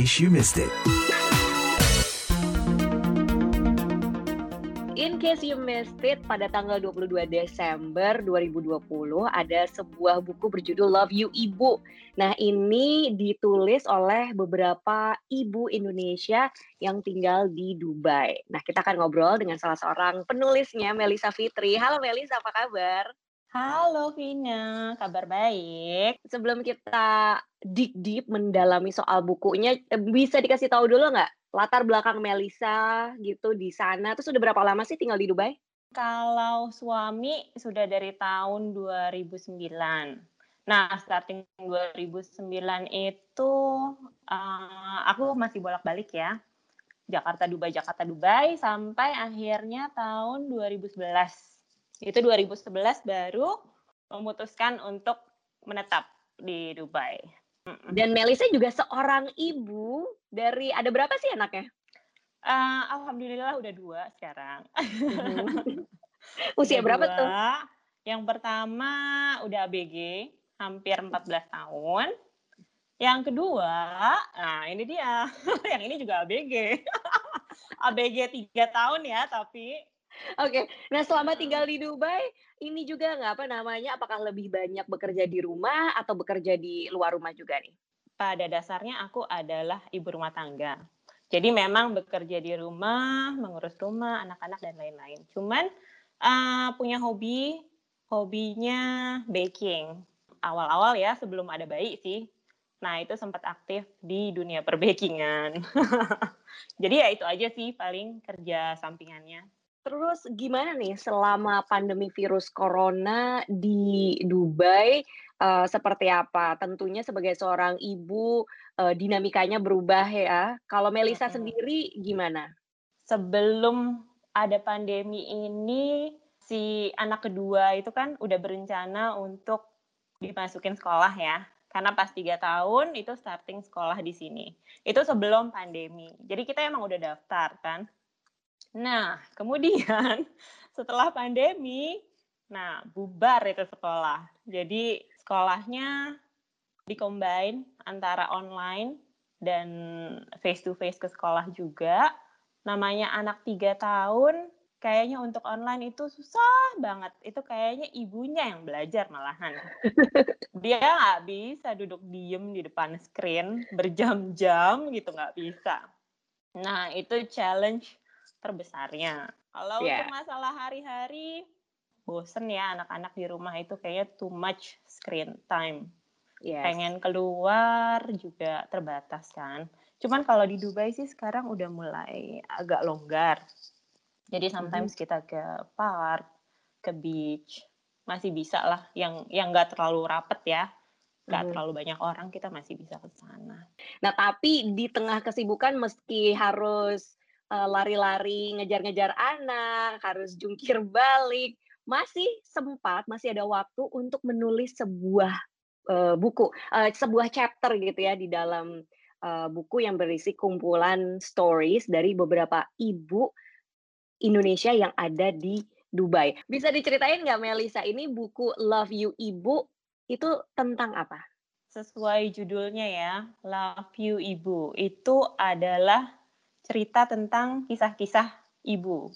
case you missed it. In case you missed it, pada tanggal 22 Desember 2020 ada sebuah buku berjudul Love You Ibu. Nah, ini ditulis oleh beberapa ibu Indonesia yang tinggal di Dubai. Nah, kita akan ngobrol dengan salah seorang penulisnya, Melisa Fitri. Halo Melisa, apa kabar? Halo Vina, kabar baik. Sebelum kita deep deep mendalami soal bukunya, eh, bisa dikasih tahu dulu nggak latar belakang Melisa gitu di sana. Terus udah berapa lama sih tinggal di Dubai? Kalau suami sudah dari tahun 2009. Nah, starting 2009 itu uh, aku masih bolak-balik ya. Jakarta Dubai Jakarta Dubai sampai akhirnya tahun 2011. Itu 2011 baru memutuskan untuk menetap di Dubai. Dan Melisa juga seorang ibu dari ada berapa sih anaknya? Uh, Alhamdulillah udah dua sekarang. Mhm. Usia udah berapa dua. tuh? Yang pertama udah ABG, hampir 14 tahun. Yang kedua, nah ini dia. yang ini juga ABG. ABG tiga tahun ya, tapi Oke, nah selama tinggal di Dubai, ini juga nggak apa namanya, apakah lebih banyak bekerja di rumah atau bekerja di luar rumah juga nih? Pada dasarnya aku adalah ibu rumah tangga. Jadi memang bekerja di rumah, mengurus rumah, anak-anak dan lain-lain. Cuman uh, punya hobi, hobinya baking. Awal-awal ya sebelum ada bayi sih. Nah itu sempat aktif di dunia perbakingan. Jadi ya itu aja sih paling kerja sampingannya. Terus gimana nih selama pandemi virus corona di Dubai uh, seperti apa? Tentunya sebagai seorang ibu uh, dinamikanya berubah ya. Kalau Melisa hmm. sendiri gimana? Sebelum ada pandemi ini si anak kedua itu kan udah berencana untuk dimasukin sekolah ya. Karena pas tiga tahun itu starting sekolah di sini. Itu sebelum pandemi. Jadi kita emang udah daftar kan Nah, kemudian setelah pandemi, nah bubar itu sekolah. Jadi sekolahnya dikombin antara online dan face to face ke sekolah juga. Namanya anak tiga tahun, kayaknya untuk online itu susah banget. Itu kayaknya ibunya yang belajar malahan. Dia nggak bisa duduk diem di depan screen berjam-jam gitu nggak bisa. Nah itu challenge terbesarnya. Kalau yeah. untuk masalah hari-hari, bosen ya anak-anak di rumah itu kayaknya too much screen time. Yes. Pengen keluar juga terbatas kan. Cuman kalau di Dubai sih sekarang udah mulai agak longgar. Jadi sometimes mm -hmm. kita ke park, ke beach, masih bisa lah yang yang nggak terlalu rapet ya nggak mm -hmm. terlalu banyak orang kita masih bisa ke sana. Nah tapi di tengah kesibukan meski harus lari-lari, ngejar-ngejar anak, harus jungkir balik, masih sempat, masih ada waktu untuk menulis sebuah uh, buku, uh, sebuah chapter gitu ya di dalam uh, buku yang berisi kumpulan stories dari beberapa ibu Indonesia yang ada di Dubai. Bisa diceritain nggak Melisa, ini buku Love You Ibu itu tentang apa? Sesuai judulnya ya, Love You Ibu, itu adalah cerita tentang kisah-kisah ibu.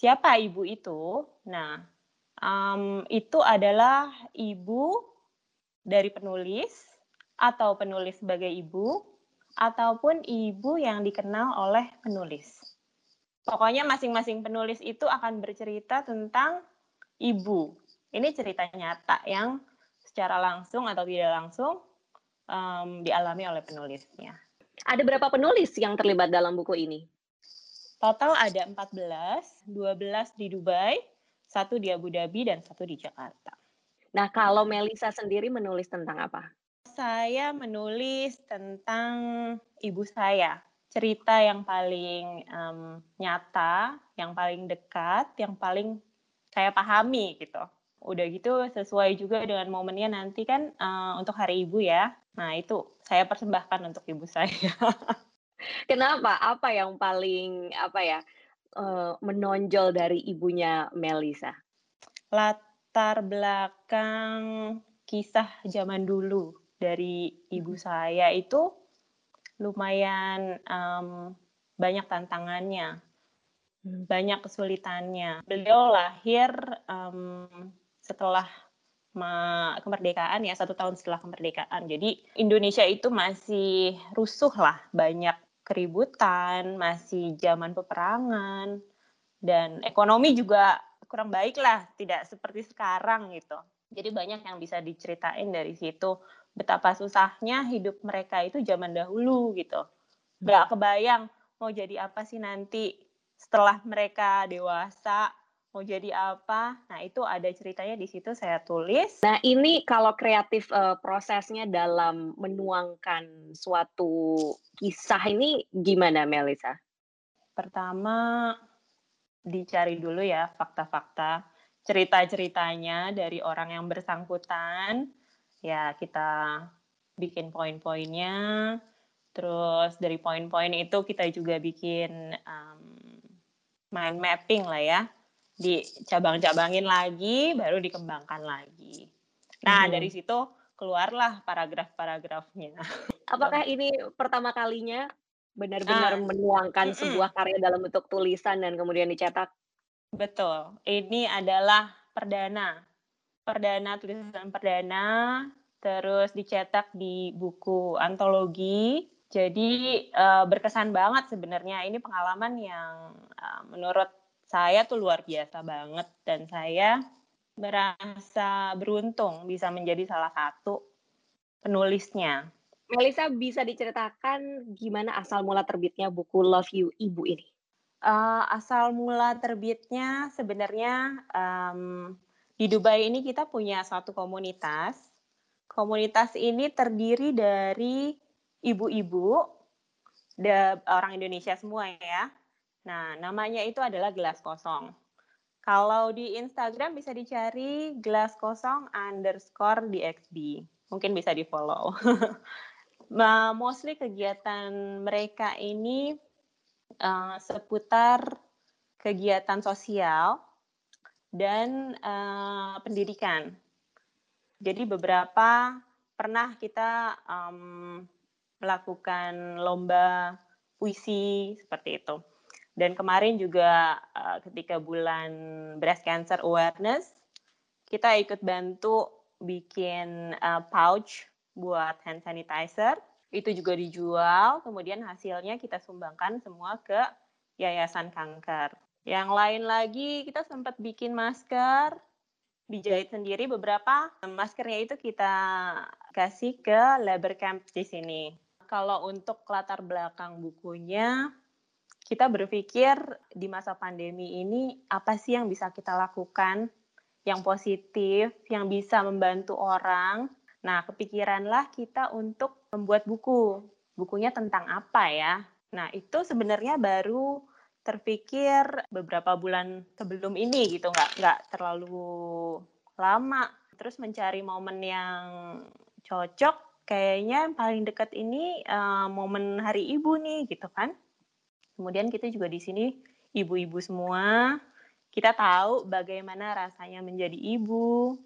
Siapa ibu itu? Nah, um, itu adalah ibu dari penulis atau penulis sebagai ibu ataupun ibu yang dikenal oleh penulis. Pokoknya masing-masing penulis itu akan bercerita tentang ibu. Ini cerita nyata yang secara langsung atau tidak langsung um, dialami oleh penulisnya. Ada berapa penulis yang terlibat dalam buku ini? Total ada 14, 12 di Dubai, satu di Abu Dhabi, dan satu di Jakarta. Nah, kalau Melisa sendiri menulis tentang apa? Saya menulis tentang ibu saya. Cerita yang paling um, nyata, yang paling dekat, yang paling saya pahami gitu. Udah gitu sesuai juga dengan momennya nanti kan uh, untuk Hari Ibu ya. Nah, itu saya persembahkan untuk ibu saya. Kenapa? Apa yang paling apa ya uh, menonjol dari ibunya Melisa? Latar belakang kisah zaman dulu dari ibu saya itu lumayan um, banyak tantangannya, banyak kesulitannya. Beliau lahir um, setelah kemerdekaan ya satu tahun setelah kemerdekaan. Jadi Indonesia itu masih rusuh lah, banyak keributan, masih zaman peperangan, dan ekonomi juga kurang baik lah, tidak seperti sekarang gitu. Jadi banyak yang bisa diceritain dari situ betapa susahnya hidup mereka itu zaman dahulu gitu. Gak kebayang mau jadi apa sih nanti setelah mereka dewasa mau jadi apa. Nah, itu ada ceritanya di situ saya tulis. Nah, ini kalau kreatif uh, prosesnya dalam menuangkan suatu kisah ini gimana Melisa? Pertama dicari dulu ya fakta-fakta cerita-ceritanya dari orang yang bersangkutan ya kita bikin poin-poinnya terus dari poin-poin itu kita juga bikin um, mind mapping lah ya dicabang-cabangin lagi baru dikembangkan lagi nah hmm. dari situ keluarlah paragraf-paragrafnya apakah ini pertama kalinya benar-benar nah, menuangkan mm -mm. sebuah karya dalam bentuk tulisan dan kemudian dicetak betul ini adalah perdana perdana tulisan perdana, terus dicetak di buku antologi. Jadi uh, berkesan banget sebenarnya. Ini pengalaman yang uh, menurut saya tuh luar biasa banget dan saya merasa beruntung bisa menjadi salah satu penulisnya. Melisa bisa diceritakan gimana asal mula terbitnya buku Love You Ibu ini? Uh, asal mula terbitnya sebenarnya um, di Dubai ini kita punya satu komunitas. Komunitas ini terdiri dari ibu-ibu, orang Indonesia semua ya. Nah, namanya itu adalah gelas kosong. Kalau di Instagram bisa dicari gelas kosong underscore DXB. Mungkin bisa di follow. Mostly kegiatan mereka ini uh, seputar kegiatan sosial dan uh, pendidikan. Jadi beberapa pernah kita um, melakukan lomba puisi seperti itu. Dan kemarin juga uh, ketika bulan breast cancer awareness, kita ikut bantu bikin uh, pouch buat hand sanitizer. Itu juga dijual, kemudian hasilnya kita sumbangkan semua ke Yayasan Kanker. Yang lain lagi kita sempat bikin masker, dijahit sendiri beberapa. Maskernya itu kita kasih ke labor camp di sini. Kalau untuk latar belakang bukunya, kita berpikir di masa pandemi ini apa sih yang bisa kita lakukan yang positif, yang bisa membantu orang. Nah, kepikiranlah kita untuk membuat buku. Bukunya tentang apa ya? Nah, itu sebenarnya baru terpikir beberapa bulan sebelum ini gitu nggak nggak terlalu lama terus mencari momen yang cocok kayaknya yang paling dekat ini uh, momen hari ibu nih gitu kan kemudian kita juga di sini ibu-ibu semua kita tahu bagaimana rasanya menjadi ibu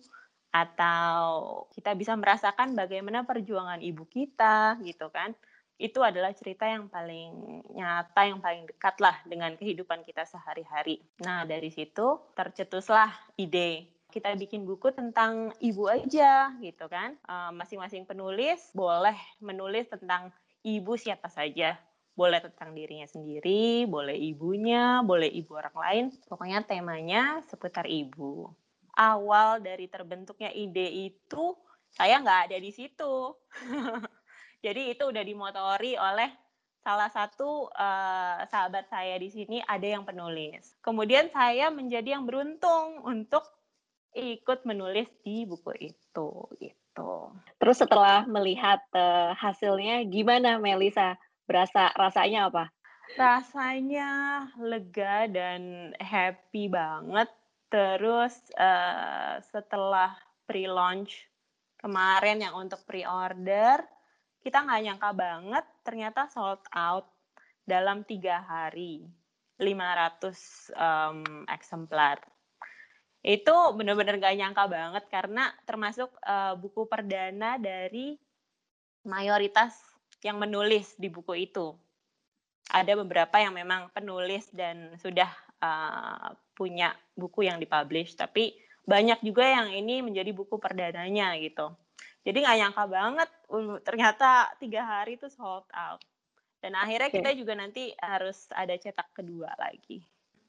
atau kita bisa merasakan bagaimana perjuangan ibu kita gitu kan itu adalah cerita yang paling nyata, yang paling dekat lah dengan kehidupan kita sehari-hari. Nah, dari situ tercetuslah ide kita bikin buku tentang ibu aja gitu kan. Masing-masing uh, penulis boleh menulis tentang ibu siapa saja. Boleh tentang dirinya sendiri, boleh ibunya, boleh ibu orang lain. Pokoknya temanya seputar ibu. Awal dari terbentuknya ide itu saya nggak ada di situ. Jadi itu udah dimotori oleh salah satu uh, sahabat saya di sini ada yang penulis. Kemudian saya menjadi yang beruntung untuk ikut menulis di buku itu gitu. Terus setelah melihat uh, hasilnya gimana Melisa? Berasa rasanya apa? Rasanya lega dan happy banget. Terus uh, setelah pre-launch kemarin yang untuk pre-order kita nggak nyangka banget ternyata sold out dalam tiga hari 500 um, eksemplar itu benar-benar gak nyangka banget karena termasuk uh, buku perdana dari mayoritas yang menulis di buku itu. Ada beberapa yang memang penulis dan sudah uh, punya buku yang dipublish, tapi banyak juga yang ini menjadi buku perdananya gitu. Jadi nggak nyangka banget, uh, ternyata tiga hari itu sold out. Dan akhirnya okay. kita juga nanti harus ada cetak kedua lagi.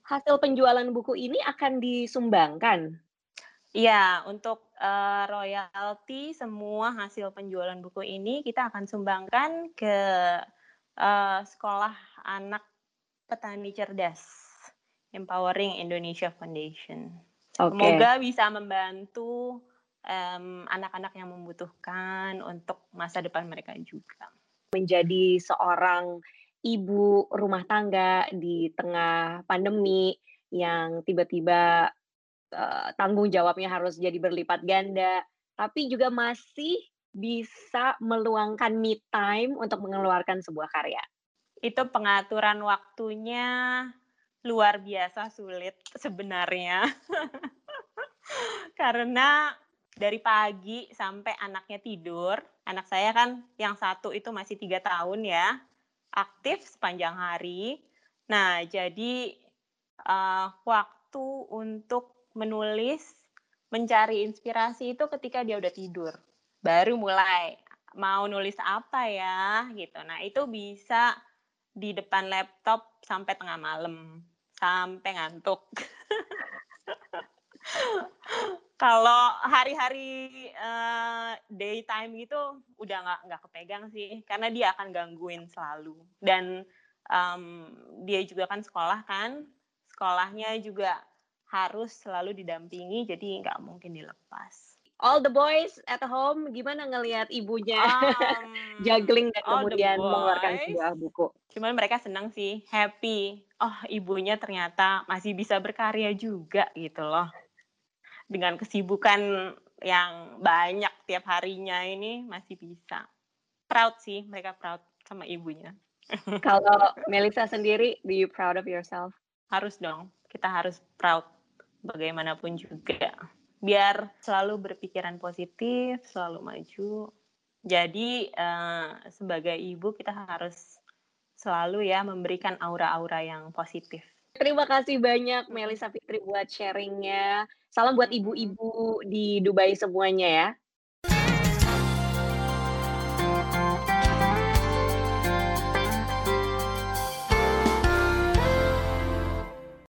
Hasil penjualan buku ini akan disumbangkan? Iya, untuk uh, royalti semua hasil penjualan buku ini kita akan sumbangkan ke uh, sekolah anak petani cerdas, Empowering Indonesia Foundation. Okay. Semoga bisa membantu anak-anak um, yang membutuhkan untuk masa depan mereka juga menjadi seorang ibu rumah tangga di tengah pandemi yang tiba-tiba uh, tanggung jawabnya harus jadi berlipat ganda, tapi juga masih bisa meluangkan me time untuk mengeluarkan sebuah karya. Itu pengaturan waktunya luar biasa sulit sebenarnya. Karena dari pagi sampai anaknya tidur. Anak saya kan yang satu itu masih tiga tahun ya, aktif sepanjang hari. Nah, jadi uh, waktu untuk menulis, mencari inspirasi itu ketika dia udah tidur. Baru mulai mau nulis apa ya gitu. Nah, itu bisa di depan laptop sampai tengah malam, sampai ngantuk. Kalau hari-hari uh, daytime gitu udah nggak nggak kepegang sih, karena dia akan gangguin selalu. Dan um, dia juga kan sekolah kan, sekolahnya juga harus selalu didampingi, jadi nggak mungkin dilepas. All the boys at home, gimana ngelihat ibunya um, juggling dan kemudian mengeluarkan sebuah buku? Cuman mereka senang sih, happy. Oh, ibunya ternyata masih bisa berkarya juga gitu loh dengan kesibukan yang banyak tiap harinya ini masih bisa. Proud sih, mereka proud sama ibunya. Kalau Melissa sendiri, do you proud of yourself? Harus dong, kita harus proud bagaimanapun juga. Biar selalu berpikiran positif, selalu maju. Jadi uh, sebagai ibu kita harus selalu ya memberikan aura-aura yang positif. Terima kasih banyak Melisa Fitri buat sharingnya. Salam buat ibu-ibu di Dubai semuanya ya.